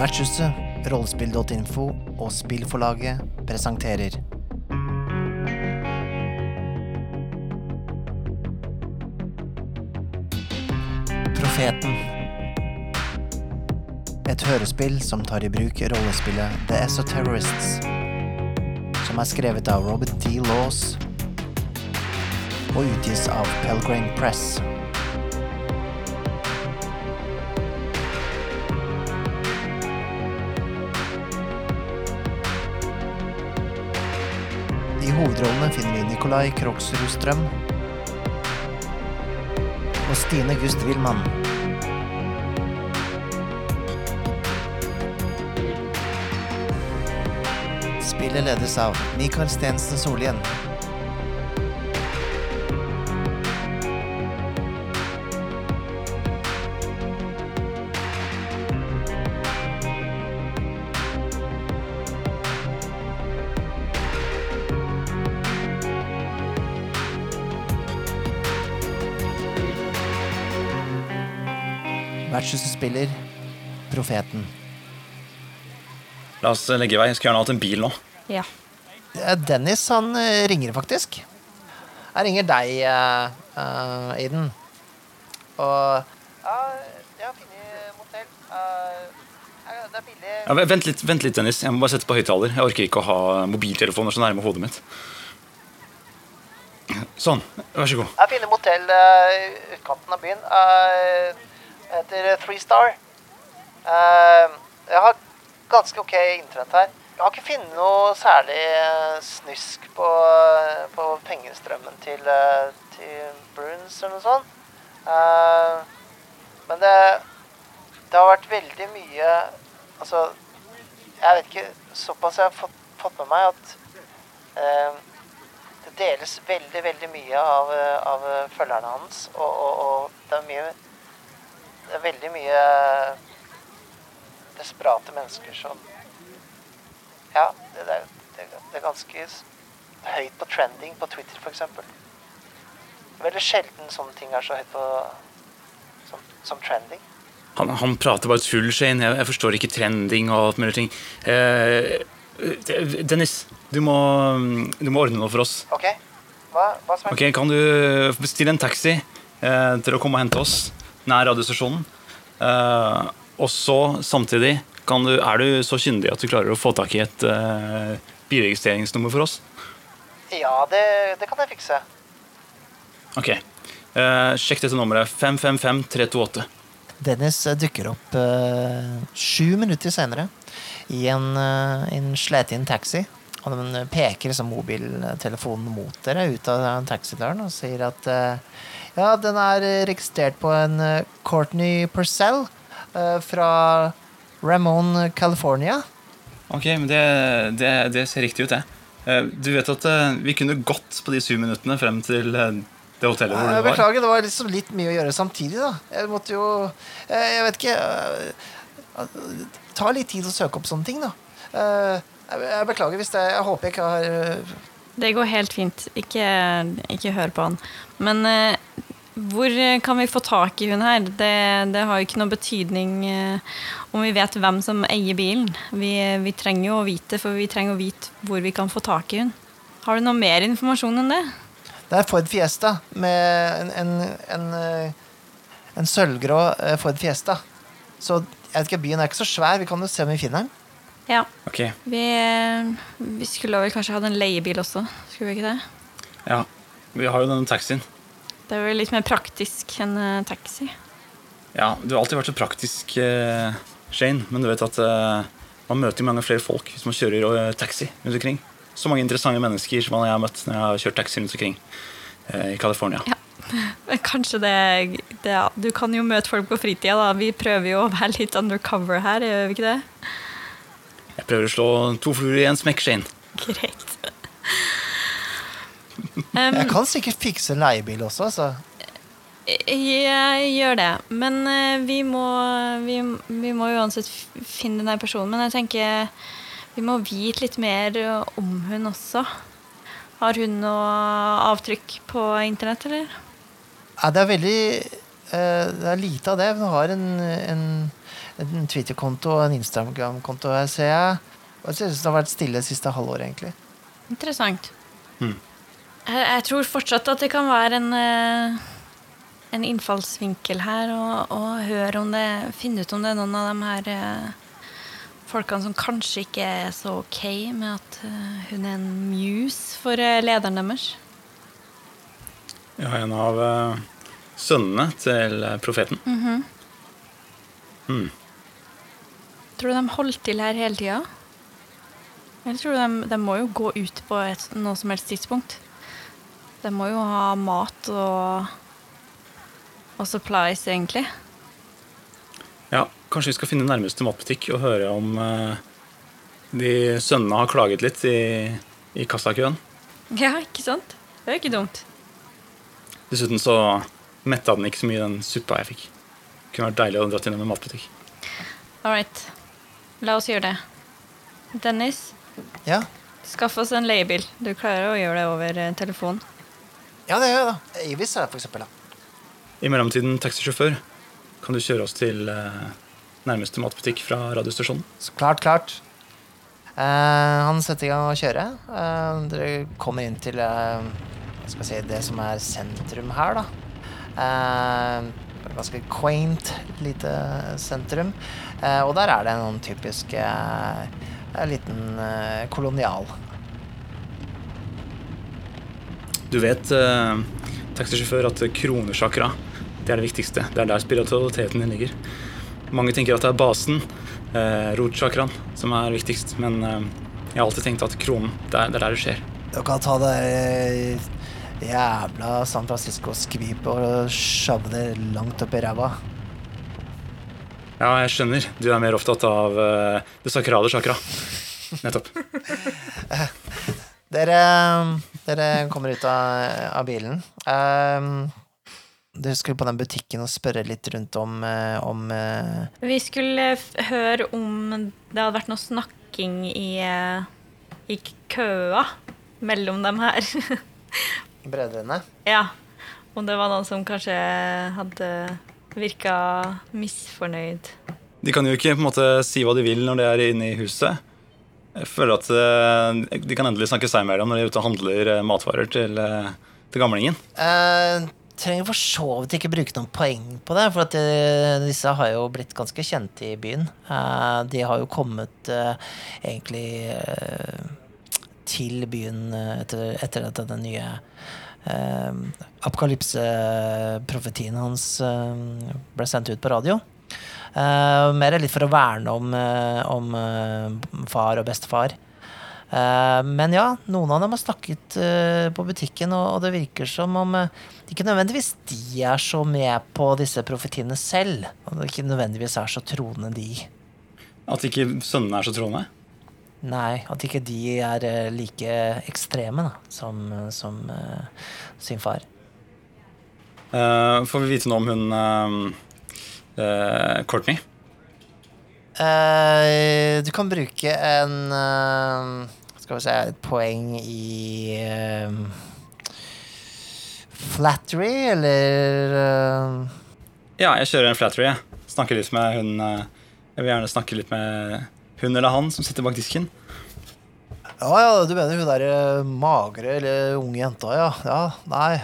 Vertshuset, rollespill.info og spillforlaget presenterer Profeten. Et hørespill som tar i bruk rollespillet The Esoterrorists, som er skrevet av Robert D. Laws og utgis av Pelgrane Press. Hovedrollene finner vi Nikolai Kroksrud Strøm og Stine Gust Wilman. Spillet ledes av Mikael Stensen Solhjell. Vertshuset spiller Profeten. La oss legge i vei. Jeg skal gjerne hatt en bil nå. Ja. Eh, Dennis han eh, ringer faktisk. Jeg ringer deg, eh, uh, Aiden. Og Jeg har funnet motell. det er billig. Ja, vent, litt, vent litt, Dennis. Jeg må bare sette på høyttaler. Jeg orker ikke å ha mobiltelefoner så nærme hodet mitt. Sånn. Vær så god. Jeg finner motell uh, i utkanten av byen. Uh, heter Three Star. Eh, jeg har ganske ok internett her. Jeg har ikke funnet noe særlig snysk snusk på, på pengestrømmen til, eh, til Bruns eller noe sånt. Eh, men det, det har vært veldig mye Altså, jeg vet ikke Såpass jeg har fått, fått med meg at eh, det deles veldig, veldig mye av, av følgerne hans. Og, og, og det er mye Det er veldig mye desperate mennesker som Ja, det, det, er, det, det er ganske høyt på trending på Twitter, f.eks. Veldig sjelden sånne ting er så høyt på som, som trending. Han, han prater bare tull, Shane. Jeg, jeg forstår ikke trending og alt mulig ting. Eh, Dennis, du må, du må ordne noe for oss. OK? Hva, hva som helst. Okay, Kan du bestille en taxi eh, til å komme og hente oss nær radiostasjonen? Uh, og så samtidig kan du, er du så kyndig at du klarer å få tak i et uh, bilregistreringsnummer for oss? Ja, det, det kan jeg fikse. Ok. Uh, sjekk dette nummeret. 555328. Dennis eh, dukker opp eh, sju minutter senere i en, uh, en sletin taxi. Og den peker liksom mobiltelefonen mot dere ut av taxidøren og sier at eh, ja, den er registrert på en eh, Courtney Purcell eh, fra Ramon, California. Ok, men det, det, det ser riktig ut, det. Eh, du vet at eh, vi kunne gått på de syv minuttene frem til eh, det hotellet hvor du var? beklager, det var liksom litt mye å gjøre samtidig, da. Jeg måtte jo eh, Jeg vet ikke eh, Ta litt tid å søke opp sånne ting, da. Eh, Jeg beklager hvis det Jeg håper jeg ikke har eh, Det går helt fint. Ikke, ikke hør på han. Men eh, hvor kan vi få tak i hun her? Det, det har jo ikke noe betydning eh, om vi vet hvem som eier bilen. Vi, vi trenger jo å vite, for vi trenger å vite hvor vi kan få tak i hun. Har du noe mer informasjon enn det? Det er Ford Fiesta med en, en, en, eh, en sølvgrå eh, Ford Fiesta. Så jeg vet ikke, byen er ikke så svær. Vi kan jo se om vi finner den. Ja. Okay. Vi, vi skulle vel kanskje hatt en leiebil også, skulle vi ikke det? ja. Vi har jo denne taxien. Det er vel litt mer praktisk enn eh, taxi. Ja, du har alltid vært så praktisk, eh, Shane, men du vet at eh, man møter mange flere folk hvis man kjører eh, taxi rundt omkring. Så mange interessante mennesker som jeg har møtt når jeg har kjørt taxi rundt omkring i California. Ja. Kanskje det, det Du kan jo møte folk på fritida, da. Vi prøver jo å være litt undercover her, gjør vi ikke det? Jeg prøver å slå to fluer i en smekk, Shane. Greit. Jeg kan sikkert fikse leiebil også, altså. Jeg gjør det. Men eh, vi må, vi, vi må uansett finne den personen. Men jeg tenker vi må vite litt mer om hun også. Har hun noe avtrykk på internett, eller? Ja, det er veldig eh, Det er lite av det. Hun har en, en, en Twitter-konto og en Instagram-konto ser jeg. Det ser ut synes det har vært stille siste halvåret, egentlig. Interessant. Mm. Jeg, jeg tror fortsatt at det kan være en, eh, en innfallsvinkel her, og, og høre om det Finne ut om det er noen av de her eh, folkene som kanskje ikke er så ok med at eh, hun er en muse for lederen deres. Ja, en av sønnene til profeten. Tror du de holdt til her hele tida? Eller tror du de, de må jo gå ut på et, noe som helst tidspunkt? De må jo ha mat og, og supplies, egentlig. Ja, kanskje vi skal finne nærmeste matbutikk og høre om eh, de sønnene har klaget litt i, i kassakøen. Ja, ikke sant? Det er jo ikke dumt. Dessuten så metta den ikke så mye, den suppa jeg fikk. Det kunne vært deilig å dra til en matbutikk. All right. La oss gjøre det. Dennis, Ja, skaff oss en leiebil. Du klarer å gjøre det over eh, telefon. Ja det gjør jeg, da. Avis er det, for eksempel. Da. I mellomtiden, taxisjåfør, kan du kjøre oss til eh, nærmeste matbutikk fra radiostasjonen? Så klart, klart. Eh, han setter i gang å kjøre. Eh, dere kommer inn til eh, si, det som er sentrum her, da. Eh, ganske quaint lite sentrum. Eh, og der er det en typisk eh, liten eh, kolonial. Du vet, eh, taxisjåfør, at kronesjakra det er det viktigste. Det er der spiritualiteten din ligger. Mange tenker at det er basen, eh, rotsjakraen, som er viktigst. Men eh, jeg har alltid tenkt at kronen, det er, det er der det skjer. Dere kan ta det eh, jævla San Francisco-skvipet og shove det langt opp i ræva. Ja, jeg skjønner. Du er mer opptatt av eh, det sakrale chakra. Nettopp. Dere, dere kommer ut av, av bilen. Um, dere skulle på den butikken og spørre litt rundt om, eh, om eh, Vi skulle f høre om det hadde vært noe snakking i, eh, i køa mellom dem her. brødrene. ja. Om det var noen som kanskje hadde virka misfornøyd. De kan jo ikke på en måte si hva de vil når de er inne i huset. Jeg føler at eh, de kan endelig snakke seg imellom når de er ute og handler eh, matvarer til, eh, til gamlingen. Eh, trenger for så vidt ikke bruke noen poeng på det, for eh, disse har jo blitt ganske kjente i byen. Eh, de har jo kommet eh, egentlig til byen etter, etter at den nye apokalypseprofetien hans ble sendt ut på radio. Uh, mer litt for å verne om, eh, om eh, far og bestefar. Uh, men ja, noen av dem har snakket uh, på butikken, og, og det virker som om uh, ikke nødvendigvis de er så med på disse profetiene selv. Og det ikke nødvendigvis er så troende, de. At ikke sønnene er så troende. Nei, at ikke de er like ekstreme da, som, som sin far. Får vi vite noe om hun eh, Courtney? Uh, du kan bruke en uh, Skal vi se Et poeng i Flattery, eller Ja, jeg kjører en flattery. jeg. Snakker litt med hun Jeg vil gjerne snakke litt med hun eller han som sitter bak disken. Ja, ja, du mener hun der eh, magre eller unge jenta, ja. Ja, nei.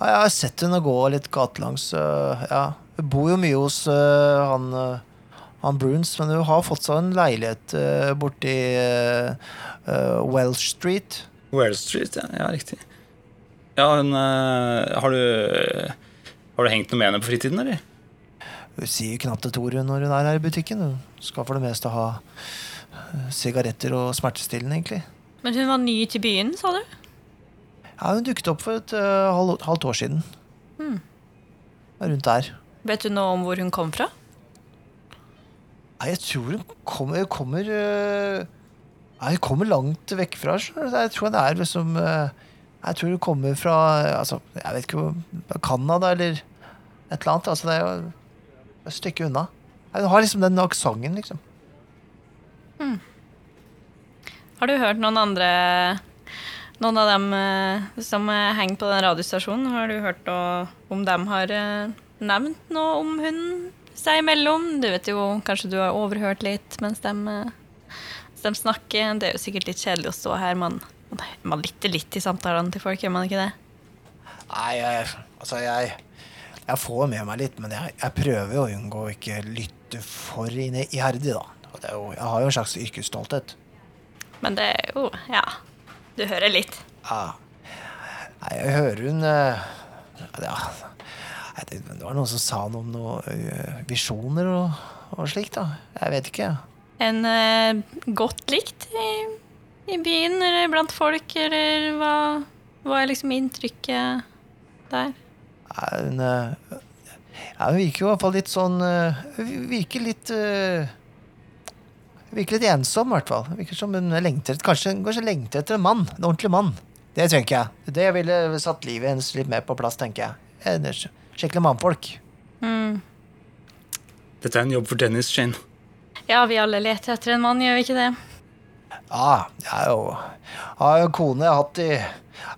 Ja, jeg har sett henne gå litt gatelangs. ja. Hun bor jo mye hos uh, han, eh, han Bruns, men hun har fått seg en leilighet uh, borti uh, Welsh Street. Welsh Street, ja, ja riktig. Ja, hun eh, Har du Har du hengt noe med henne på fritiden, eller? Hun sier knapt et ord når hun er her i butikken. Hun skal for det meste ha eh, sigaretter og smertestillende, egentlig. Men hun var ny til byen, sa du? Ja, hun dukket opp for et eh, halvt år siden. Rundt der. Vet du noe om hvor hun kom fra? Nei, jeg tror hun kommer, kommer eh, Nei, hun kommer langt vekk fra skjønner. Jeg tror hun er liksom eh, Jeg tror hun kommer fra altså, Jeg vet ikke Canada eller et eller annet. Altså, det er jo et stykke unna. Hun har liksom den aksenten, liksom. Har du hørt noen andre Noen av dem eh, som henger på den radiostasjonen, har du hørt om dem har nevnt noe om hunden seg imellom. Du vet jo, kanskje du har overhørt litt mens de, eh, mens de snakker. Det er jo sikkert litt kjedelig å stå her. Man, man lytter litt i samtalene til folk, gjør man ikke det? Nei, jeg, altså jeg Jeg får med meg litt, men jeg, jeg prøver å unngå å ikke lytte for iherdig, da. Jo, jeg har jo en slags yrkesstolthet. Men det er jo Ja. Du hører litt. Ja. Nei, jeg hører hun eh, ja, det, var noen som sa noe om noen eh, visjoner og, og slikt, da. Jeg vet ikke. En eh, godt likt i, i byen eller blant folk, eller hva, hva er liksom inntrykket der? Hun, ja, ja, virker jo i hvert fall litt sånn eh, virker litt uh, Virker litt ensom, i hvert fall. Virker som hun lengter, kanskje, kanskje lengter etter en mann. En ordentlig mann. Det tenker jeg. Det ville satt livet hennes litt mer på plass, tenker jeg. En Skikkelig mannfolk. Mm. Dette er en jobb for Dennis, Shane. Ja, vi alle leter etter en mann, gjør vi ikke det? Ja, jeg er jo jeg har jo en kone jeg har hatt i Jeg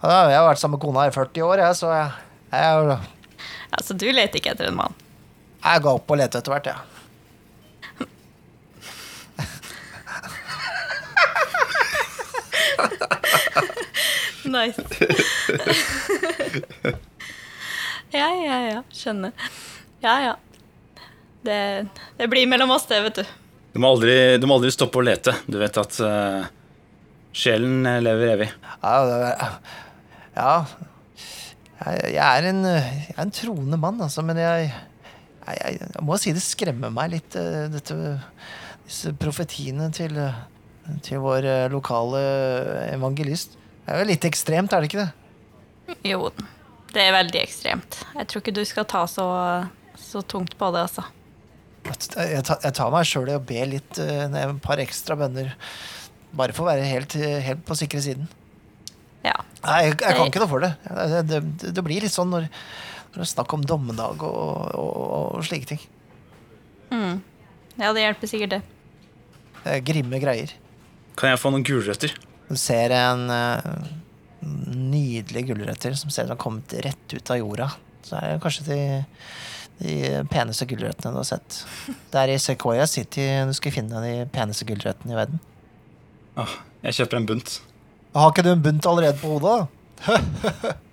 har vært sammen med kona i 40 år, jeg, så jeg, jeg, Altså, du leter ikke etter en mann. jeg ga opp å lete etter hvert, jeg. Nice. ja, ja, ja. Skjønner. Ja, ja. Det, det blir mellom oss, det, vet du. Du må aldri, du må aldri stoppe å lete. Du vet at uh, sjelen eh, lever evig. Ja, det er, ja. Jeg, er en, jeg er en troende mann, altså, men jeg, jeg, jeg, jeg må si det skremmer meg litt, eh, dette, disse profetiene til, til vår lokale evangelist. Det er jo litt ekstremt, er det ikke det? Jo, det er veldig ekstremt. Jeg tror ikke du skal ta så, så tungt på det, altså. Jeg tar, meg sjøl i å be litt, eh, et par ekstra bønner. Bare for å være helt, helt på sikre siden. Ja. Nei, jeg, jeg kan ikke noe for det. Det, det, det, det blir litt sånn når, når det er snakk om dommedag og, og, og slike ting. Mm. Ja, det hjelper sikkert, det. Det er grimme greier. Kan jeg få noen gulrøtter? Du ser en uh, nydelig gulrøtter som ser ut som har kommet rett ut av jorda. Så er det kanskje de, de peneste gulrøttene du har sett. Det er i Sequoia City du skal finne de peneste gulrøttene i verden. Åh, jeg kjøper en bunt. Har ikke du en bunt allerede på hodet?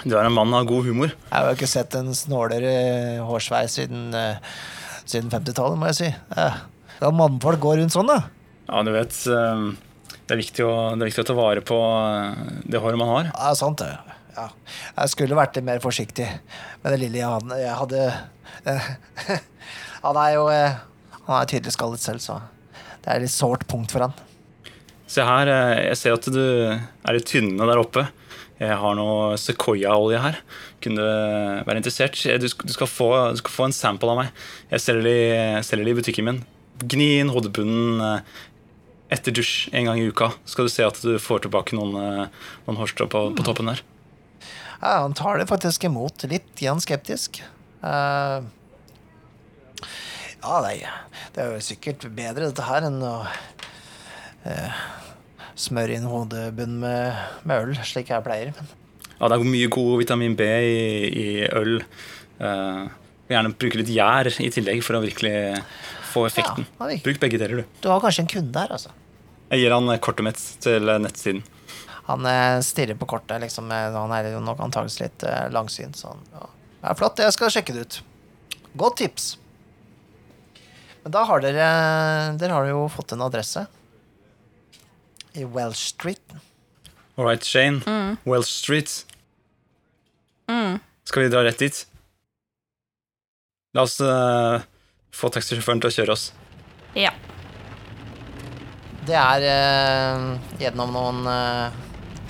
Du er en mann av god humor. Jeg har jo ikke sett en snålere hårsveis siden, uh, siden 50-tallet, må jeg si. Ja, da mannfolk går rundt sånn, da. Ja, du vet eh, det er, viktig å, det er viktig å ta vare på eh, det håret man har. Ja, sant det. Ja. Jeg skulle vært litt mer forsiktig med det lille jeg hadde. Jeg hadde eh, han er jo eh, Han er tydelig skallet selv, så det er et litt sårt punkt for han. Se her, eh, jeg ser at du er litt tynne der oppe. Jeg har noe Sequoia-olje her. Kunne du være interessert? Du skal, få, du skal få en sample av meg. Jeg selger det, i butikken min. Gni inn hodebunnen etter dusj en gang i uka. Skal du se at du får tilbake noen, eh, noen hårstrå på, på toppen der. Ja, han tar det faktisk imot. Litt igjen skeptisk. Uh, ja, nei, det er jo sikkert bedre dette her enn å uh, smøre inn hodebunnen med, med øl, slik jeg pleier. Ja, det er mye god vitamin B i, i øl. Uh, gjerne bruke litt gjær i tillegg for å virkelig få effekten. Ja, Bruk begge deler, du. du har kanskje en kunde her, altså. Jeg gir han kortet mitt til nettsiden. Han eh, stirrer på kortet, liksom. eh, Han er jo nok antakeligvis litt eh, langsynt. Sånn. Ja. Det er flott, jeg skal sjekke det ut. Godt tips. Men da har dere Dere har jo fått en adresse. I Welsh Street. All right, Shane. Welsh Street. Skal vi dra rett dit? La oss uh, få taxisjåføren til å kjøre oss. Ja. Det er eh, gjennom noen eh,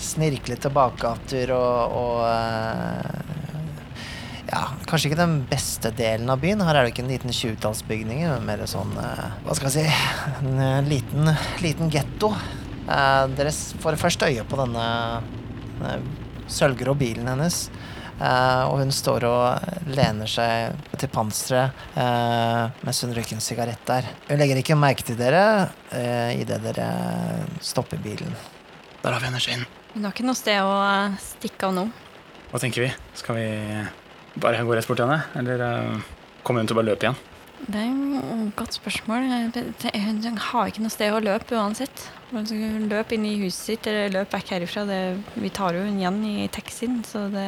snirklete bakgater og, og eh, Ja, kanskje ikke den beste delen av byen. Her er det ikke en liten 20-tallsbygning, men mer sånn eh, Hva skal jeg si En eh, liten, liten getto. Eh, dere får først øye på denne, denne sølvgrå bilen hennes. Eh, og hun står og lener seg til panseret eh, mens hun røyker en sigarett der. Hun legger ikke merke til dere uh, idet dere stopper bilen. Der har vi henne, Shane. Hun har ikke noe sted å eh, stikke av nå. Hva tenker vi? Skal vi bare gå rett bort til henne, eller eh, Kommer hun til å bare løpe igjen? Det er et godt spørsmål. Hun har ikke noe sted å løpe uansett. Hun Løp inn i huset sitt eller løp vekk herifra. Det, vi tar jo henne igjen i taxien, så det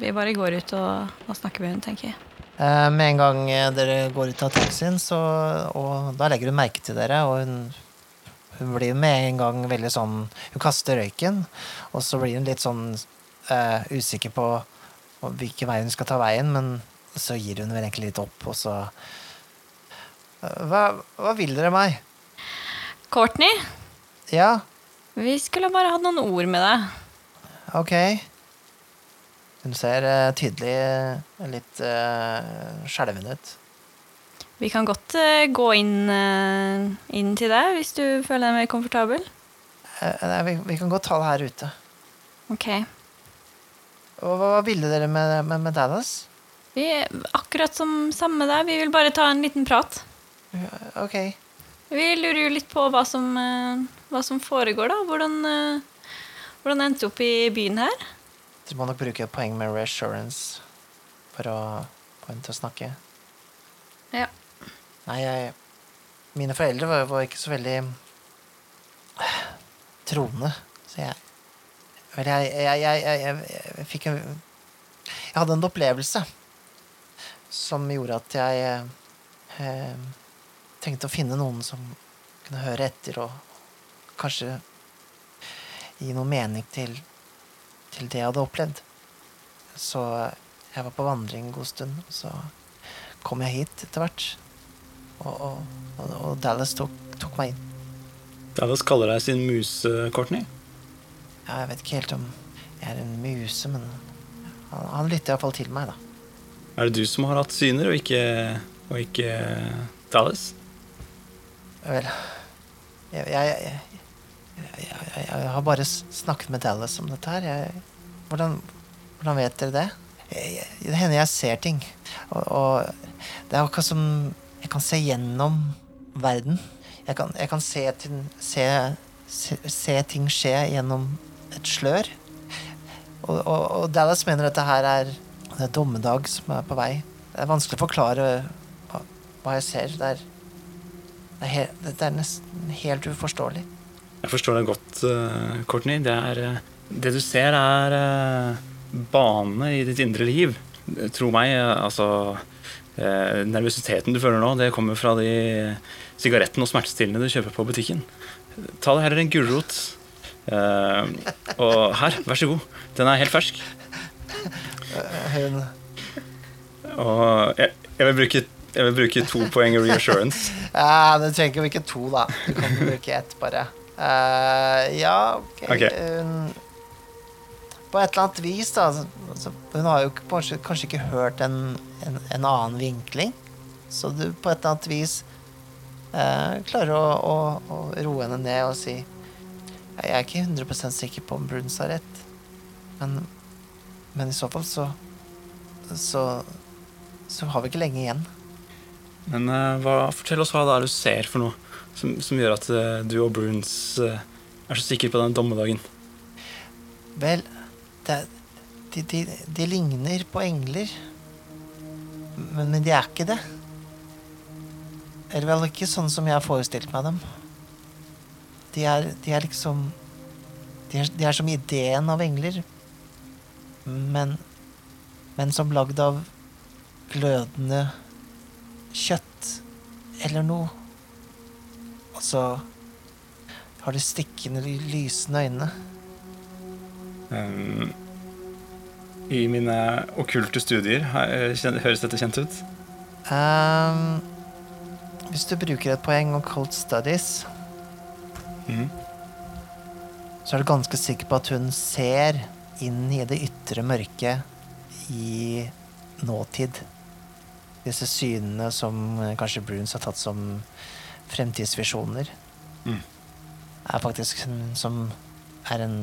Vi bare går ut og, og snakker med henne, tenker jeg. Eh, med en gang eh, dere går ut av taxien, så, og da legger hun merke til dere, og hun, hun blir med en gang veldig sånn Hun kaster røyken, og så blir hun litt sånn eh, usikker på hvilken vei hun skal ta veien, men så gir hun vel egentlig litt opp, og så Eh, hva, hva vil dere meg? Courtney, Ja, vi skulle bare hatt noen ord med deg. ok. Hun ser eh, tydelig eh, litt uh, skjelven ut. Vi kan godt eh, gå inn, eh, inn til deg hvis du føler deg mer komfortabel. Eh, nei, vi, vi kan godt ta det her ute. Ok. Og hva ville dere med, med, med Dallas? Vi er akkurat som samme der. Vi vil bare ta en liten prat. Ok. Vi lurer jo litt på hva som, eh, hva som foregår, da. Hvordan, eh, hvordan endte du opp i byen her? Dere må nok bruke poeng med reassurance for å få henne til å snakke. Ja. Nei, jeg Mine foreldre var, var ikke så veldig troende, så jeg Vel, jeg, jeg, jeg, jeg fikk en Jeg hadde en opplevelse som gjorde at jeg eh, tenkte å finne noen som kunne høre etter og kanskje gi noe mening til, til det jeg hadde opplevd. Så jeg var på vandring en god stund, og så kom jeg hit etter hvert. Og, og, og, Dallas tok, tok meg inn. Dallas kaller deg sin muse, Courtney. Ja, jeg vet ikke helt om jeg er en muse, men han, han lytter iallfall til meg, da. Er det du som har hatt syner, og ikke, og ikke Dallas? Vel Jeg, jeg, jeg, jeg, har bare snakket med Dallas om dette her. Jeg, hvordan, hvordan vet dere det? Jeg, det hender jeg ser ting. Og, og det er akkurat som jeg kan se gjennom verden. Jeg kan, kan se, se, se, se ting skje gjennom et slør. Og, og, og Dallas mener dette her er det dommedag som er på vei. Det er vanskelig å forklare hva, hva jeg ser. Det er, det er, helt, det er nesten helt uforståelig. Jeg forstår deg godt, eh, Courtney. Det, er, eh, det du ser, er bane i ditt indre liv. Tro meg, eh, altså eh, Nervøsiteten du føler nå, det kommer fra de sigarettene og smertestillende du kjøper på butikken. Ta det heller en gulrot. Eh, og her, vær så god. Den er helt fersk. Og jeg, jeg, vil, bruke, jeg vil bruke to poeng reassurance. Ja, du trenger ikke to, da. Du kan bruke ett, bare. Eh, ja, ok. okay. Hun På et eller annet vis, da. Altså, hun har jo kanskje, kanskje ikke hørt en, en, en annen vinkling. Så du på et eller annet vis uh, klarer å, å, å roe henne ned og si Jeg er ikke 100 sikker på om Bruns har rett, men, men i så fall så så, så har vi ikke lenge igjen. Men uh, hva, fortell oss hva det er du ser for noe som, som gjør at eh, du og Bruns eh, er så sikre på den dommedagen. Vel, det, de, de, de ligner på engler. Men, men de er ikke det. Eller vel ikke sånn som jeg har forestilt meg dem. De er, de er liksom de er, de er som ideen av engler. Men, men som lagd av glødende kjøtt eller noe. Og så har de stikkende, lysende øyne. Um, I mine okkulte studier høres dette kjent ut. Um, hvis du bruker et poeng om cold studies, mm. så er du ganske sikker på at hun ser inn i det ytre mørket i nåtid. Disse synene som eh, kanskje Bruns har tatt som fremtidsvisjoner, Mm. er faktisk som er en,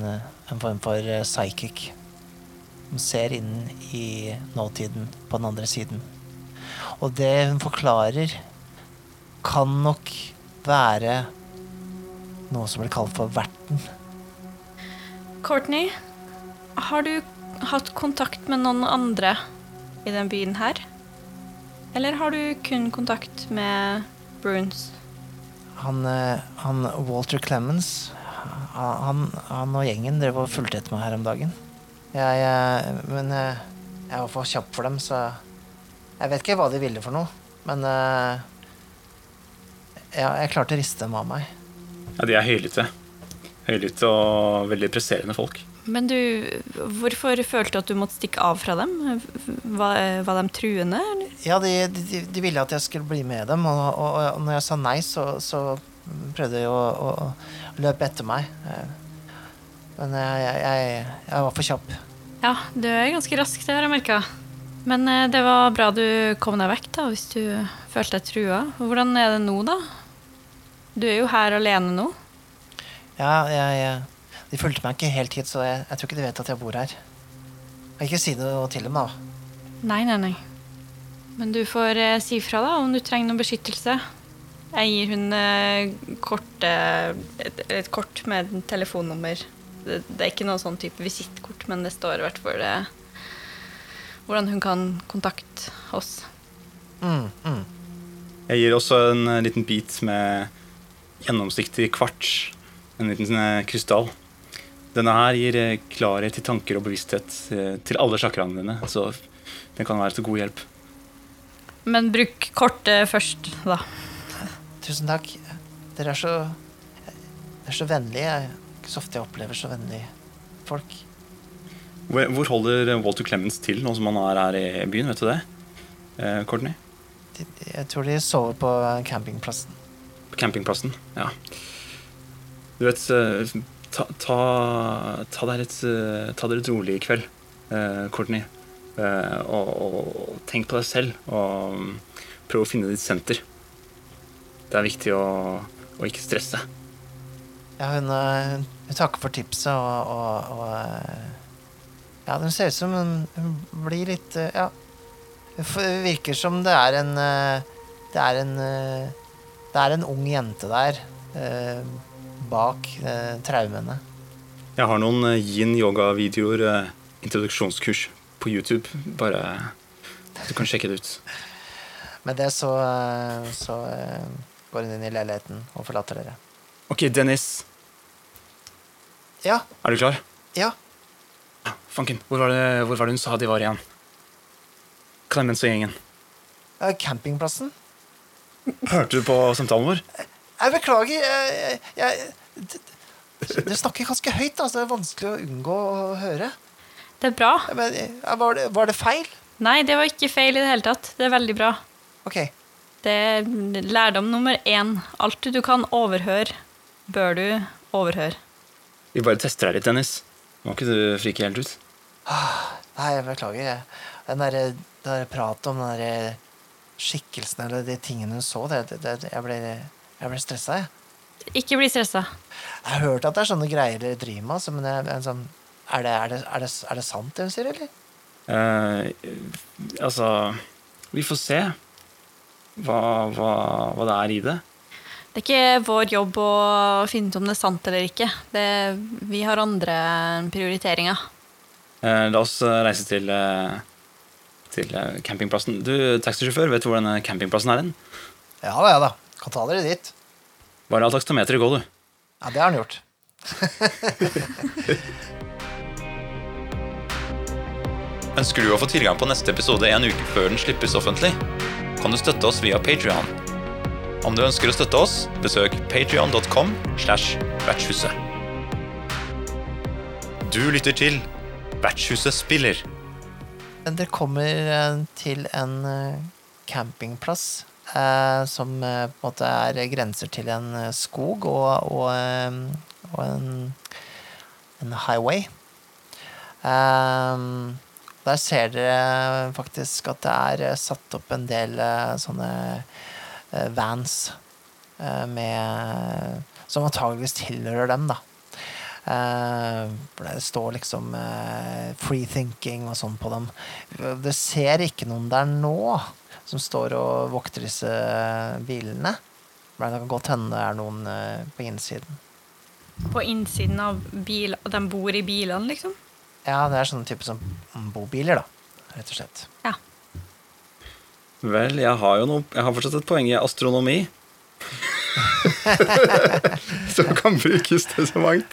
en form for eh, psychic. Som ser inn i nåtiden på den andre siden. Og det hun forklarer, kan nok være noe som blir kalt for verten. Courtney, har du hatt kontakt med noen andre i den byen her? Eller har du kun kontakt med Bruns? Han, eh, han Walter Clemens, han, han og gjengen drev og fulgte etter meg her om dagen. Jeg, jeg, men jeg, jeg var for kjapp for dem, så jeg vet ikke hva de ville for noe. Men eh, ja, jeg klarte å riste dem av meg. Ja, de er høylytte. Høylytte og veldig presserende folk. Men du, hvorfor følte du at du måtte stikke av fra dem? Var, var de truende? Eller? Ja, de, de, de ville at jeg skulle bli med dem, og, og, og når jeg sa nei, så, så prøvde de å, å, å løpe etter meg. Men jeg, jeg, jeg, jeg var for kjapp. Ja, du er ganske rask, det har jeg merka. Men eh, det var bra du kom deg vekk, da, hvis du følte deg trua. Hvordan er det nå, da? Du er jo her alene nå. Ja, jeg, jeg, de fulgte meg ikke helt hit, så jeg, jeg tror ikke de vet at jeg bor her. Jeg kan ikke si noe til dem, da. Nei, nei, nei. Men du får eh, si fra da om du trenger noe beskyttelse. Jeg gir hun eh, kort, eh, et, et kort med en telefonnummer. Det, det er ikke noe sånn type visittkort, men det står i hvert fall eh, hvordan hun kan kontakte oss. Mm, mm. Jeg gir også en eh, liten bit med gjennomsiktig kvarts. En liten sånn, krystall. Denne her gir eh, klarhet til tanker og bevissthet eh, til alle sjakraene dine. Så den kan være til god hjelp. Men bruk kortet først, da. Tusen takk. Dere er så Dere er så vennlige. Det er ikke så ofte jeg opplever så vennlige folk. Hvor, hvor holder Walter Clemens til nå som han er her i byen? Vet du det? Eh, Courtney? De, jeg tror de sover på campingplassen. På campingplassen? Ja. Du vet Ta, ta, ta, litt, eh, ta det litt rolig i kveld, eh, Courtney. Eh, og, og tenk på deg selv, og mm, prøv å finne ditt senter. Det er viktig å, å ikke stresse. Ja, hun, hun takker for tipset, og, og, og Ja, hun ser ut som hun, hun blir litt Ja. Det virker som det er en Det er en Det er en ung jente der eh, bak eh, traumene. Jeg har noen eh, yin yoga-videoer, eh, introduksjonskurs, på YouTube. Bare Du kan sjekke det ut. Med det så, eh, så eh, går hun inn i leiligheten og forlater dere. Ok, Dennis. Ja, Er du klar? ja. Fanken, hvor var det, hvor var det hun sa de var igjen? Clemens og gjengen. Eh, Campingplassen. Hørte du på samtalen vår? Jeg beklager. Jeg, jeg, Du snakker ganske høyt, altså. Det er vanskelig å unngå å høre. Det er bra. Men, eh, var, det, var det feil? Nei, det var ikke feil i det hele tatt. Det er veldig bra. Ok. Det er lærdom nummer én. Alt du kan overhøre, bør du overhøre. Vi bare tester deg litt, Dennis. Må ikke du frike helt ut? Nei, jeg beklager. Jeg. Den derre der pratet om den derre skikkelsen eller de tingene hun så, det, det, det, jeg ble, jeg ble stressa, jeg. Ikke bli stressa. Jeg har hørt at det er sånne greier dere driver med, altså, men jeg, sånn, er, det, er, det, er, det, er det sant det hun sier, eller? Eh, altså Vi får se hva, hva, hva det er i det. Det er ikke vår jobb å finne ut om det er sant eller ikke. Det, vi har andre prioriteringer. Eh, la oss eh, reise til, eh, til eh, campingplassen. Du, taxisjåfør, vet du hvor denne campingplassen er hen? Ja da, ja da. Kan ta dere dit. Bare la takstameteret gå, du. Ja, det har han gjort. Ønsker du å få tilgang på neste episode en uke før den slippes offentlig? Kan du støtte oss via Patreon. Om du ønsker å støtte oss, besøk vertshuset. Du lytter til Vertshuset spiller. Dere kommer eh, til en eh, campingplass som eh, på en måte er grenser til en eh, skog og, og, eh, og en, en highway. Der ser dere faktisk at det er eh, satt opp en del eh, sånne eh, vans eh, med Som antageligvis tilhører dem, da. Eh, for det står liksom eh, free thinking og sånn på dem. Det ser ikke noen der nå som står og vokter disse bilene. Men det kan godt hende det er noen eh, på innsiden. På innsiden av bil, og de bor i bilene, liksom. Ja, det er sånn type som bobiler, da. Rett og slett. Ja. Vel, jeg har jo noe Jeg har fortsatt et poeng i astronomi. Som kan brukes til så mangt.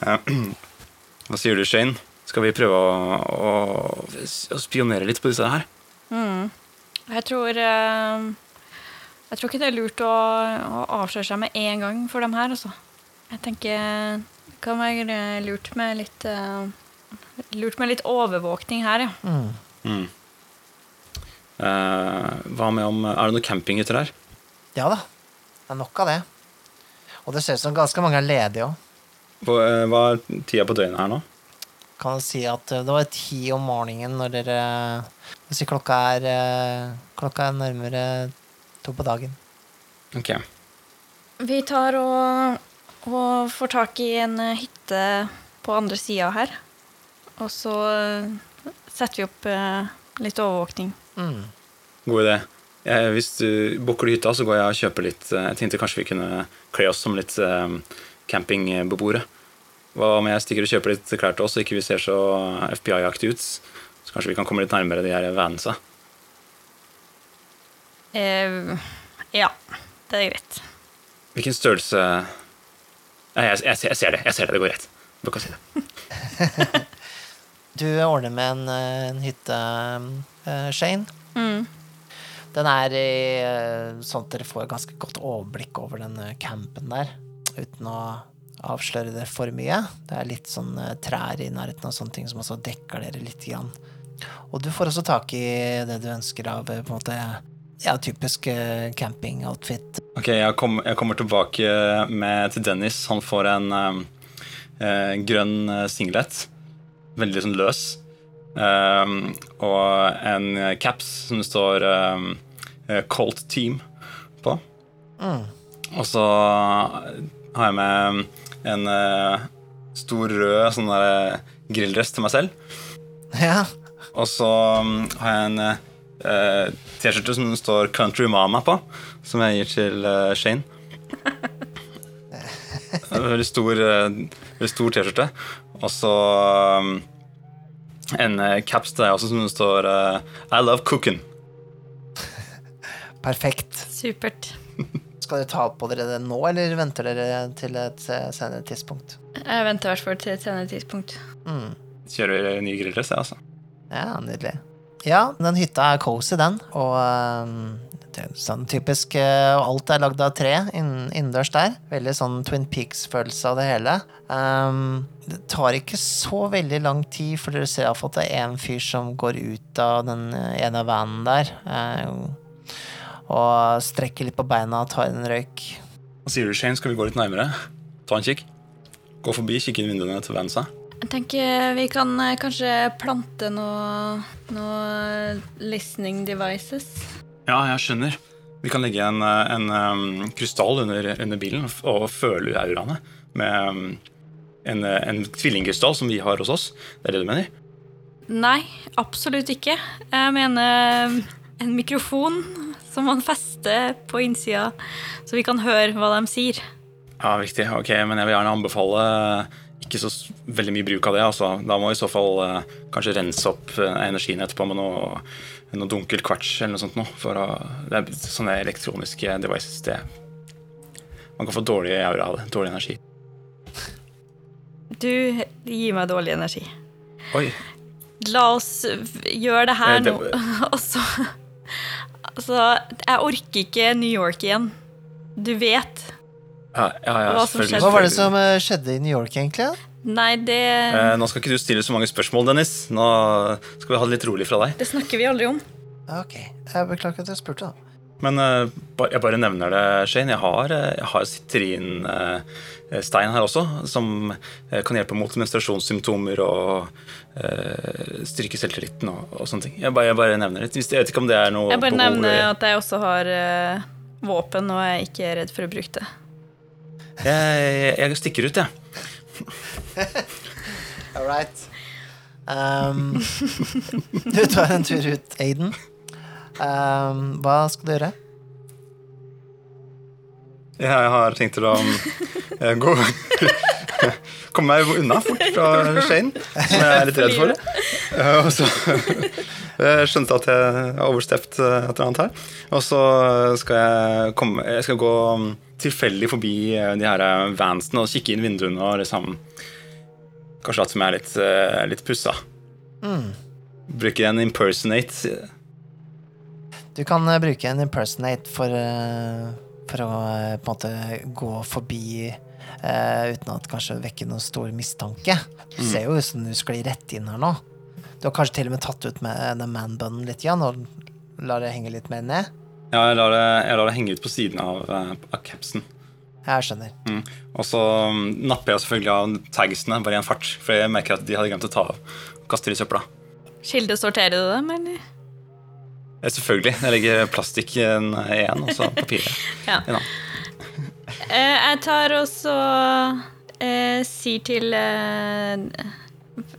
Hva sier du, Shane? Skal vi prøve å, å, å spionere litt på disse her? Jeg tror eh, Jeg tror ikke det er lurt å, å avsløre seg med en gang for dem her, altså. Jeg tenker det kan være lurt med litt eh, Lurt med litt overvåkning her, ja. Mm. Eh, hva med om Er det noen campinghytter her? Ja da. Det er nok av det. Og det ser ut som ganske mange er ledige òg. Hva hva er tida på døgnet her nå? Kan du si at eh, det var ti om morgenen når dere Hvis klokka er eh, Klokka er nærmere to på dagen. Ok. Vi tar og, og får tak i en eh, hytte på andre sida her. Og så setter vi opp litt overvåkning. Mm. God idé. Jeg, hvis du booker du hytta, så går jeg og kjøper litt Jeg tenkte kanskje vi kunne kle oss som litt campingbeboere. Hva om jeg stikker og kjøper litt klær til oss, så ikke vi ser så FBI-aktig ut? Så kanskje vi kan komme litt nærmere de her vansa. Uh, ja, det er greit. Hvilken størrelse ja, jeg, jeg, ser- jeg ser det. Jeg ser det, det går greit. Du kan si det. Du ordner med en, eh, en hytte, uh, Shane. Mm. Den er i sånn at dere får ganske godt overblikk over den campen der, uten å avsløre det for mye. Det er litt sånn eh, trær i nærheten og sånne ting som også dekker dere litt. Grann. Og du får også tak i det du ønsker av eh, på en måte ja, typisk campingoutfit. Ok, jeg, kom, jeg kommer tilbake med til Dennis. Han får en eh, eh, grønn eh, singlet. Veldig sånn løs. Eh, og en caps som det står um, eh, Colt Team på. Mm. Og så har jeg med en uh, stor rød sånn der eh, grilldress til meg selv. Ja. Og så um, har jeg en uh, T-skjorte som det står 'Country Mama' på, som jeg gir til uh, Shane. En Veldig stor, stor T-skjorte. Og så um, en caps til deg også som det står 'I love cooking'. Perfekt. Supert. Skal dere ta på dere det nå, eller venter dere til et eh, senere tidspunkt? Jeg venter i hvert fall til et senere tidspunkt. Mm. Kjører ny grilldress, jeg, altså. Ja, nydelig. Ja, den hytta er cozy, den. Og det er sånn typisk eh, Alt er lagd av tre inn- innendørs der. Veldig sånn Twin Peaks-følelse av det hele. Um, det tar ikke så veldig lang tid, for dere ser iallfall at det er en fyr som går ut av den ene vanen der. eh, og strekker litt på beina og tar en røyk. Hva sier du, Shane? Skal vi gå litt nærmere? Ta en kikk? Gå forbi, kikke inn vinduene til venstre. Jeg tenker vi kan eh, kanskje plante noe, noe listening devices. Ja, jeg skjønner. Vi kan legge en, eh, en um, krystall under, under bilen og, føle auraene med um, en, en tvillingkrystall som vi har hos oss. Det er det du mener? Nei, absolutt ikke. Jeg mener en mikrofon som man fester på innsida, så vi kan høre hva de sier. Ja, viktig. Ok, men jeg vil gjerne anbefale ikke så veldig mye bruk av det. Altså. Da må vi i så fall eh, kanskje rense opp eh, energien etterpå med noe, noe dunkelt kvarts eller noe sånt noe. For å, det er sånne elektroniske devices. Det, man kan få dårlig aura av det. Dårlig energi. Du gir meg dårlig energi. Oi. La oss gjøre det her Eh, det- nå. Og så Altså, jeg orker ikke New York igjen. Du vet. Ja, ja, ja, Hva som selvfølgelig. skjedde? Hva var det som eh, skjedde i New York, egentlig? Nei, det, Eh, nå skal ikke du stille så mange spørsmål, Dennis. Nå skal vi ha det litt rolig fra deg. det snakker vi aldri om. Ok, jeg beklager at jeg spurte, da. Men eh, jeg bare nevner det, Shane. Jeg har, eh, jeg har sitrinstein her også, som eh, kan hjelpe mot menstruasjonssymptomer og eh, styrke selvtilliten og, og sånne ting. Jeg bare, jeg bare nevner det. Jeg vet ikke om det er noe Jeg bare nevner at jeg også har eh, våpen, og jeg er ikke redd for å bruke det. jeg, jeg stikker ut, jeg. All right. Um, du tar en tur ut, Aiden. Um, hva skal du gjøre? Jeg har tenkt til å eh, gå Komme meg unna fort fra Shane, som jeg er litt redd for. Eh, Og så Jeg skjønte at jeg har overstept eh, et eller annet her. Og så skal jeg komme Jeg skal gå um, tilfeldig forbi de her vansene og kikke inn vinduene og liksom Kanskje late som jeg er litt, litt pussa. Bruker en impersonate. Du kan eh, bruke en impersonate for, eh, for å eh, på en måte gå forbi Uh, uten at kanskje vekke noen stor mistanke. Du ser jo ut som du sklir rett inn her nå. Du har kanskje til og med tatt ut med den manbunnen litt igjen, og lar det henge litt mer ned. Ja, jeg lar det, jeg lar det henge ut på siden av, av capsen. Jeg skjønner. Mm. Og så um, napper jeg selvfølgelig av tagsene bare i en fart, for jeg merker at de hadde glemt å ta av. Kaster i søpla. Kildesorterer du dem, eller? Eh, Selvfølgelig. Jeg legger plastikken igjen, og så papiret. Ja. Eh, jeg tar også eh, sier til eh,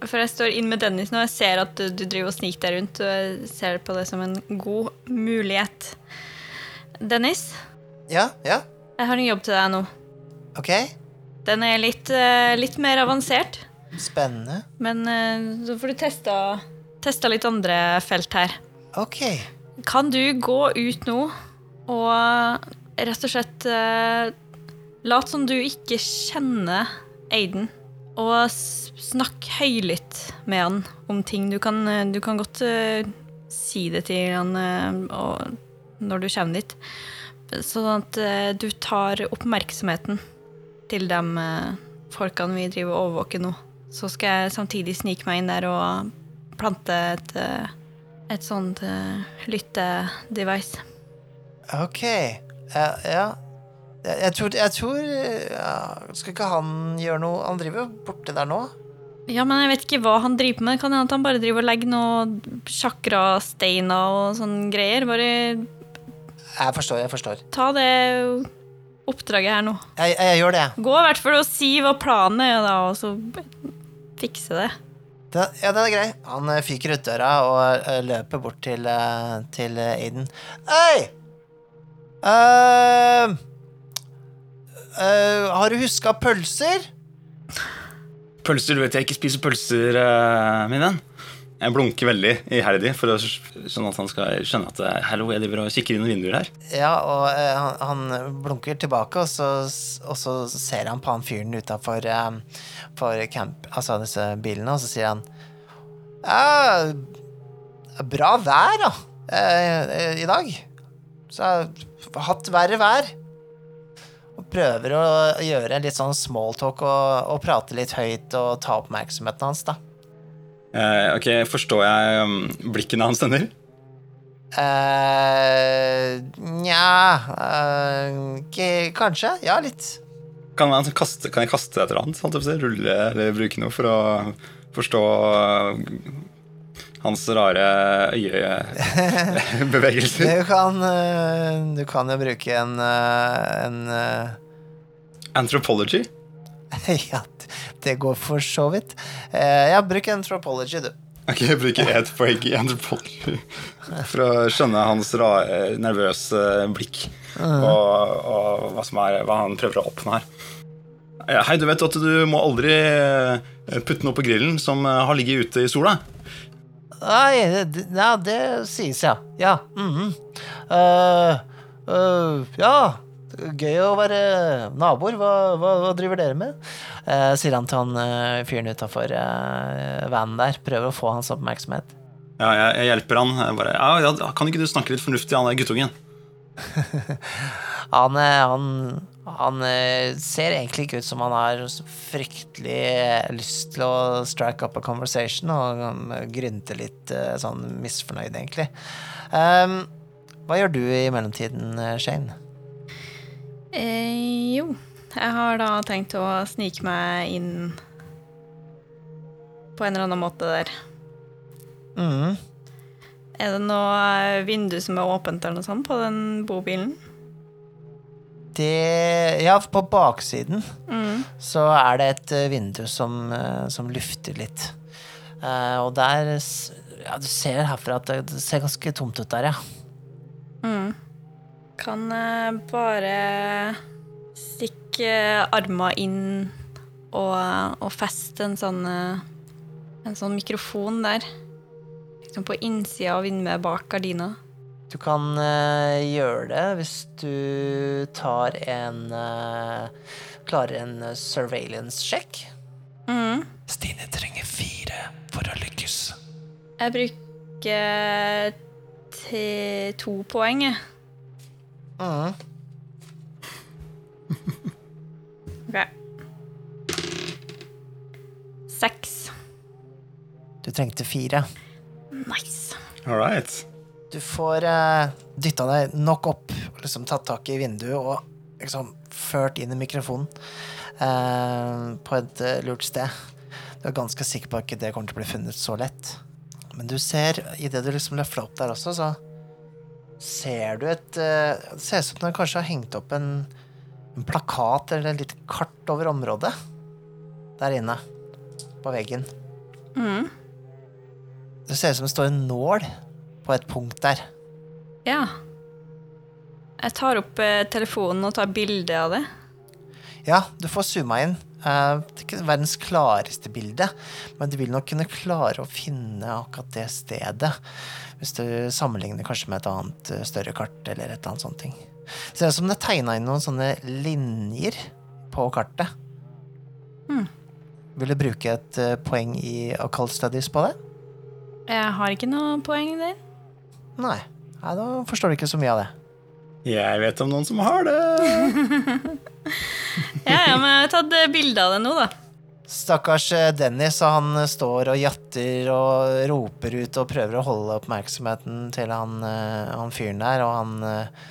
For jeg står inn med Dennis nå, og jeg ser at du, du driver og sniker deg rundt, og jeg ser på det som en god mulighet. Dennis, Ja, ja, jeg har en jobb til deg nå. ok. Den er litt, eh, litt mer avansert, Spennende. men eh, så får du testa, testa litt andre felt her. Ok. Kan du gå ut nå og rett og slett uh, Lat som du ikke kjenner Aiden, og snakk høylytt med han om ting. Du kan, eh, du kan godt eh, si det til han eh, når du kommer dit, sånn at eh, du tar oppmerksomheten til de eh, folkene vi driver og overvåker nå. Så skal jeg samtidig snike meg inn der og plante et eh, et sånt uh, lyttedevice. Ok. Ja, ja. Jeg, jeg tror, jeg tror ja, Skal ikke han gjøre noe Han driver jo borte der nå. Ja, men jeg vet ikke hva han driver med. Kan hende at han bare driver og legger noe chakrasteiner og sånn greier. Bare Jeg forstår, jeg forstår. ta det oppdraget her nå. Jeg, jeg, gjør det. Gå i hvert fall og si hva planen er, da, og så fikse det. Den, ja, den er grei. Han eh, fyker ut døra og eh, løper bort til, eh, til Aiden. Hei! Uh, uh, har du huska pølser? Pølser, du vet jeg ikke spiser pølser, uh, min venn. Jeg blunker veldig iherdig for å sånn at han skal skjønne at «Hello, hallo, jeg driver og kikker inn noen vinduer her. Ja, og eh, han, han blunker tilbake, og så, og så ser han på han fyren utafor eh, camp, altså disse bilene, og så sier han Ja, bra vær, da, eh, i dag. Så jeg har hatt verre vær. Og prøver å gjøre litt sånn smalltalk og, og prate litt høyt og ta oppmerksomheten hans, da. Eh, ok, Forstår jeg um, blikkene hans denne? Uh, Nja uh, Kanskje. Ja, litt. Kan, man kaste, kan jeg kaste et eller annet? Rulle eller bruke noe for å forstå uh, hans rare øyebevegelser? Du kan, eh, du kan jo bruke en, en Anthropology? Ja, det går for så vidt. Eh, Ja, bruk anthropology, du. Ok, jeg bruker ett poeng i anthropology for å skjønne hans ra, nervøse blikk og, og hva, som er, hva han prøver å oppnå her. Eh, Hei, du vet at du må aldri eh, putte noe på grillen som eh, har ligget ute i sola? Nei, det, ja, det sies, ja. Ja. Mm -hmm. uh, uh, ja. Gøy å være naboer. Hva, hva, hva driver dere med? Eh, sier han til han eh, fyren utafor vanen der. Prøver å få hans oppmerksomhet. Ja, jeg, jeg hjelper han. Jeg bare, ja, ja, kan ikke du snakke litt fornuftig, han der guttungen? Han, eh, han, han eh, ser egentlig ikke ut som han har fryktelig lyst til å strike up a conversation, og han grynter litt eh, sånn misfornøyd, egentlig. Um, hva gjør du i mellomtiden, eh, Shane? Eh, jo, jeg har da tenkt å snike meg inn på en eller annen måte der. Mm. Er det noe vindu som er åpent eller noe sånt på den bobilen? Det Ja, på baksiden Mm. så er det et eh, vindu som, eh, som lufter litt. Uh, og der Ja, du ser herfra at det det ser ganske tomt ut der, ja. Mm. Kan bare stikke arma inn og, og feste en sånn eh, En sånn mikrofon der. liksom på innsida av vinduet bak gardina. Du kan uh, gjøre det hvis du tar en uh, Klarer en eh, surveillance-sjekk. Mm. Stine trenger fire for å lykkes. Jeg bruker til to poeng, jeg. Mm. Ok. Seks. Du trengte fire. Nice. All right. Du får uh, dytta deg nok opp, liksom tatt tak i vinduet og liksom ført inn i mikrofonen uh, på et uh, lurt sted. Du er ganske sikker på at ikke det kommer til å bli funnet så lett. Men du ser, idet du liksom løfter opp der også, så ser du et eh, Det ser ut som det kanskje har hengt opp en, en plakat eller et lite kart over området der inne på veggen. Mm. Det ser ut som det står en nål på et punkt der. Ja. Jeg tar opp eh, telefonen og tar bilde av det. Ja, du får zooma inn. Eh, det er ikke verdens klareste bilde, men du vil nok kunne klare å finne akkurat det stedet. Hvis du sammenligner kanskje med et annet eh, større kart eller et eller annet sånt ting. Ser ut som det er tegna inn noen sånne linjer på kartet. Hmm. Vil du bruke et eh, poeng i occult studies på det? Jeg har ikke noe poeng der. Nei. Nei, da forstår du ikke så mye av det. Jeg vet om noen som har det. Ja, ja, men jeg har tatt eh, bilde av det nå, da. Stakkars eh, Dennis, han står og jatter og roper ut og prøver å holde oppmerksomheten til han, eh, han fyren der, og han eh,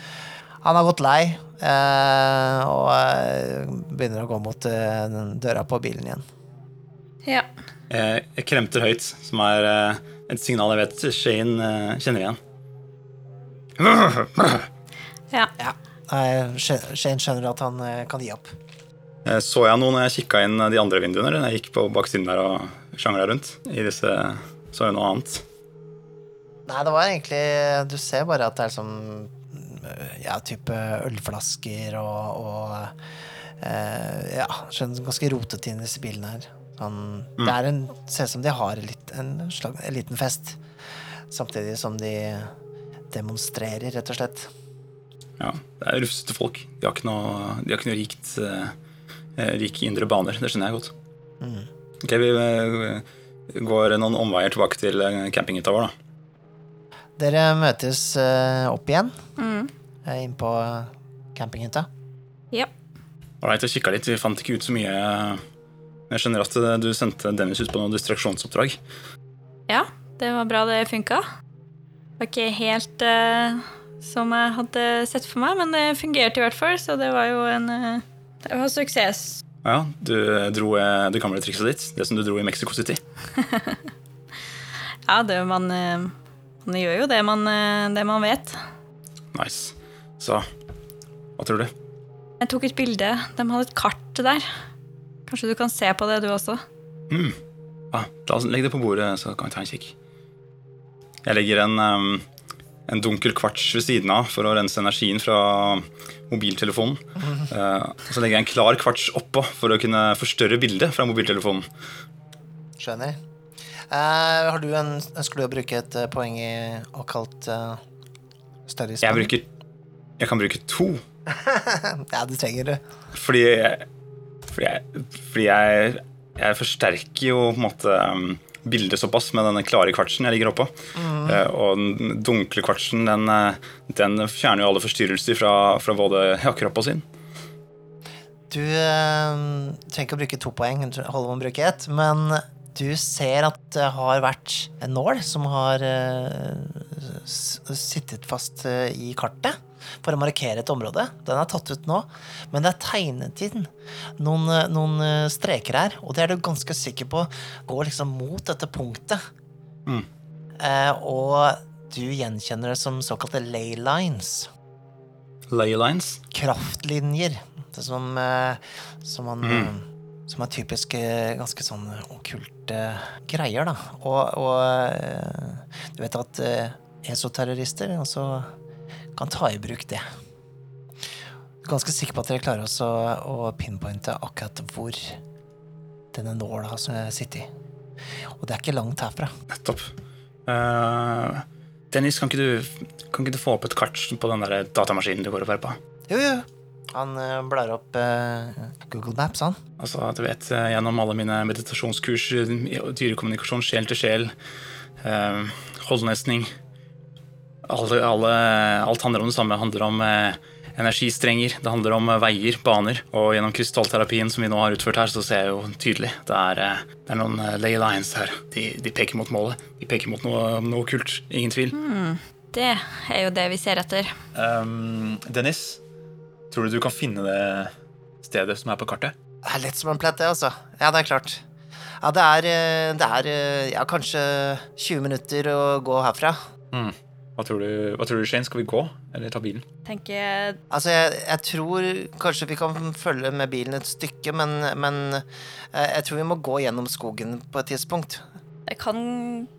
Han har gått lei eh, og eh, begynner å gå mot eh, døra på bilen igjen. Ja. Jeg, jeg kremter høyt, som er eh, et signal jeg vet Shane eh, kjenner igjen. Ja. Ja. Nei, Shane skjønner at han eh, kan gi opp. Eh, Så jeg noe når jeg kikka inn de andre vinduene? Eller når jeg gikk på baksiden der og sjangla rundt? I disse Så jeg noe annet? Nei, det var egentlig Du ser bare at det er sånn Ja, type ølflasker og, og eh, Ja, skjønner ganske rotete inn i disse bilene her. Sånn, Det er en Ser ut som de har litt, en, slag, en liten fest. Samtidig som de demonstrerer, rett og slett. Ja, det er rufsete folk. De har ikke noe, de har ikke noe rikt eh, eh, rike indre baner. Det skjønner jeg godt. Ok, Vi eh, går noen omveier tilbake til campinghytta vår, da. Dere møtes opp igjen Mm. inn på campinghytta. ja. Ålreit, jeg kikka litt. Vi fant ikke ut så mye. Jeg skjønner at du sendte Dennis ut på noe distraksjonsoppdrag. Ja, det var bra det funka. Var ikke helt eh, som jeg hadde sett for meg, men det fungerte i hvert fall, så det var jo en eh, Det var suksess. Ja, du dro eh, det gamle trikset ditt. Det som du dro i Mexico City. Ja, det man, eh, man gjør jo det man, eh, det man vet. Nice. Så hva tror du? Jeg tok et bilde. De hadde et kart der. Kanskje du kan se på det, du også? Mm. Ja, legge det på bordet, så kan vi ta en kikk. Jeg legger en, em, en dunkel kvarts ved siden av for å rense energien fra mobiltelefonen. Eh, og så legger jeg en klar kvarts oppå for å kunne forstørre bildet fra mobiltelefonen. Skjønner. Uh, har du en, ønsker du å bruke et eh, poeng i occult uh, studies? Jeg bruker Jeg kan bruke to. ja, det trenger du. Fordi jeg, fordi jeg, fordi jeg, jeg forsterker jo på en måte um, bildet såpass med denne klare kvartsen jeg ligger oppå. Eh, og den dunkle kvartsen den, eh, den fjerner jo alle forstyrrelser fra, fra både ja, kropp og sinn. Du eh, trenger ikke å bruke to poeng, holder med å bruke ett, men du ser at det har vært en nål som har s- sittet fast eh, i kartet for å markere et område. Den er tatt ut nå, men det er tegnet inn noen, eh, noen eh, streker her, og det er du ganske sikker på går liksom mot dette punktet. Mm. Eh, og du gjenkjenner det som såkalte ley lines Lay lines. kraftlinjer. Det som, eh, som man Mm. eh, Som er typisk ganske sånn okkulte greier, da. Og, og du vet at esoterrorister også kan ta i bruk det. Ganske sikker på at dere klarer også å pinpointe akkurat hvor denne nåla som sitter i. Og det er ikke langt herfra. Nettopp. Uh, Dennis, kan ikke, du, kan ikke du få opp et kart på den der datamaskinen du går og på? Jo, jo. Han eh, blar opp eh, Google Maps, han. Altså, du vet, Gjennom alle mine meditasjonskurs, dyrekommunikasjon, sjel til sjel, eh, holdnesning alle, alle, Alt handler om det samme. Det handler om eh, energistrenger, det handler om eh, veier, baner. Og gjennom krystallterapien som vi nå har utført her, så ser jeg jo tydelig det er, eh, det er noen lay lines her. De, de peker mot målet. De peker mot noe, noe kult. Ingen tvil. Det er jo det vi ser etter. Um, Dennis, tror du du kan finne det stedet som er på kartet? Det er lett som en plett, det, altså. Ja, det er klart. Ja, det er, det er ja, kanskje 20 minutter å gå herfra. Hva tror, du, hva tror du, Shane? Skal vi gå, eller ta bilen? Tenker Altså, jeg, jeg tror kanskje vi kan følge med bilen et stykke, men, men eh, jeg tror vi må gå gjennom skogen på et tidspunkt. det kan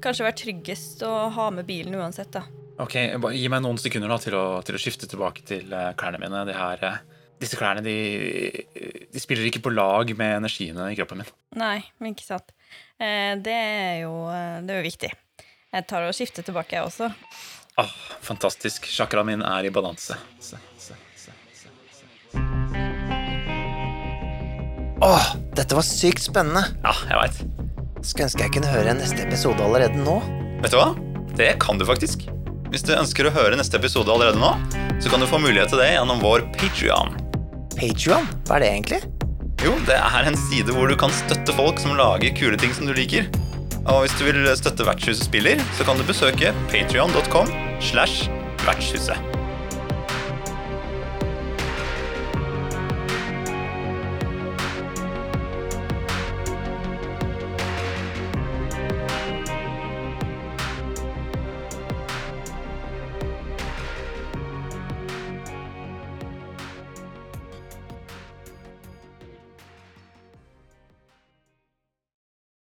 kanskje være tryggest å ha med bilen uansett, da. Ok, bare Gi meg noen sekunder da til å, til å skifte tilbake til eh, klærne mine. De her, eh, disse klærne de, de spiller ikke på lag med energiene i kroppen min. Nei, men ikke sant. Eh, det er jo det er jo viktig. Jeg tar og skifter tilbake, jeg også. Ah, fantastisk. Chakraen min er i balanse. Se, se, se, se, se. Åh, dette var sykt spennende. Ja, jeg vet. Skulle ønske jeg kunne høre neste episode allerede nå. Vet du hva? Det kan du faktisk. Hvis du ønsker å høre neste episode allerede nå, så kan du få mulighet til det gjennom vår Patrion. Patreon, hva er det egentlig? Jo, det er en side hvor du kan støtte folk som lager kule ting som du liker. Og hvis du vil støtte Vertshuset spiller, så kan du besøke patrion.com slash vertshuset.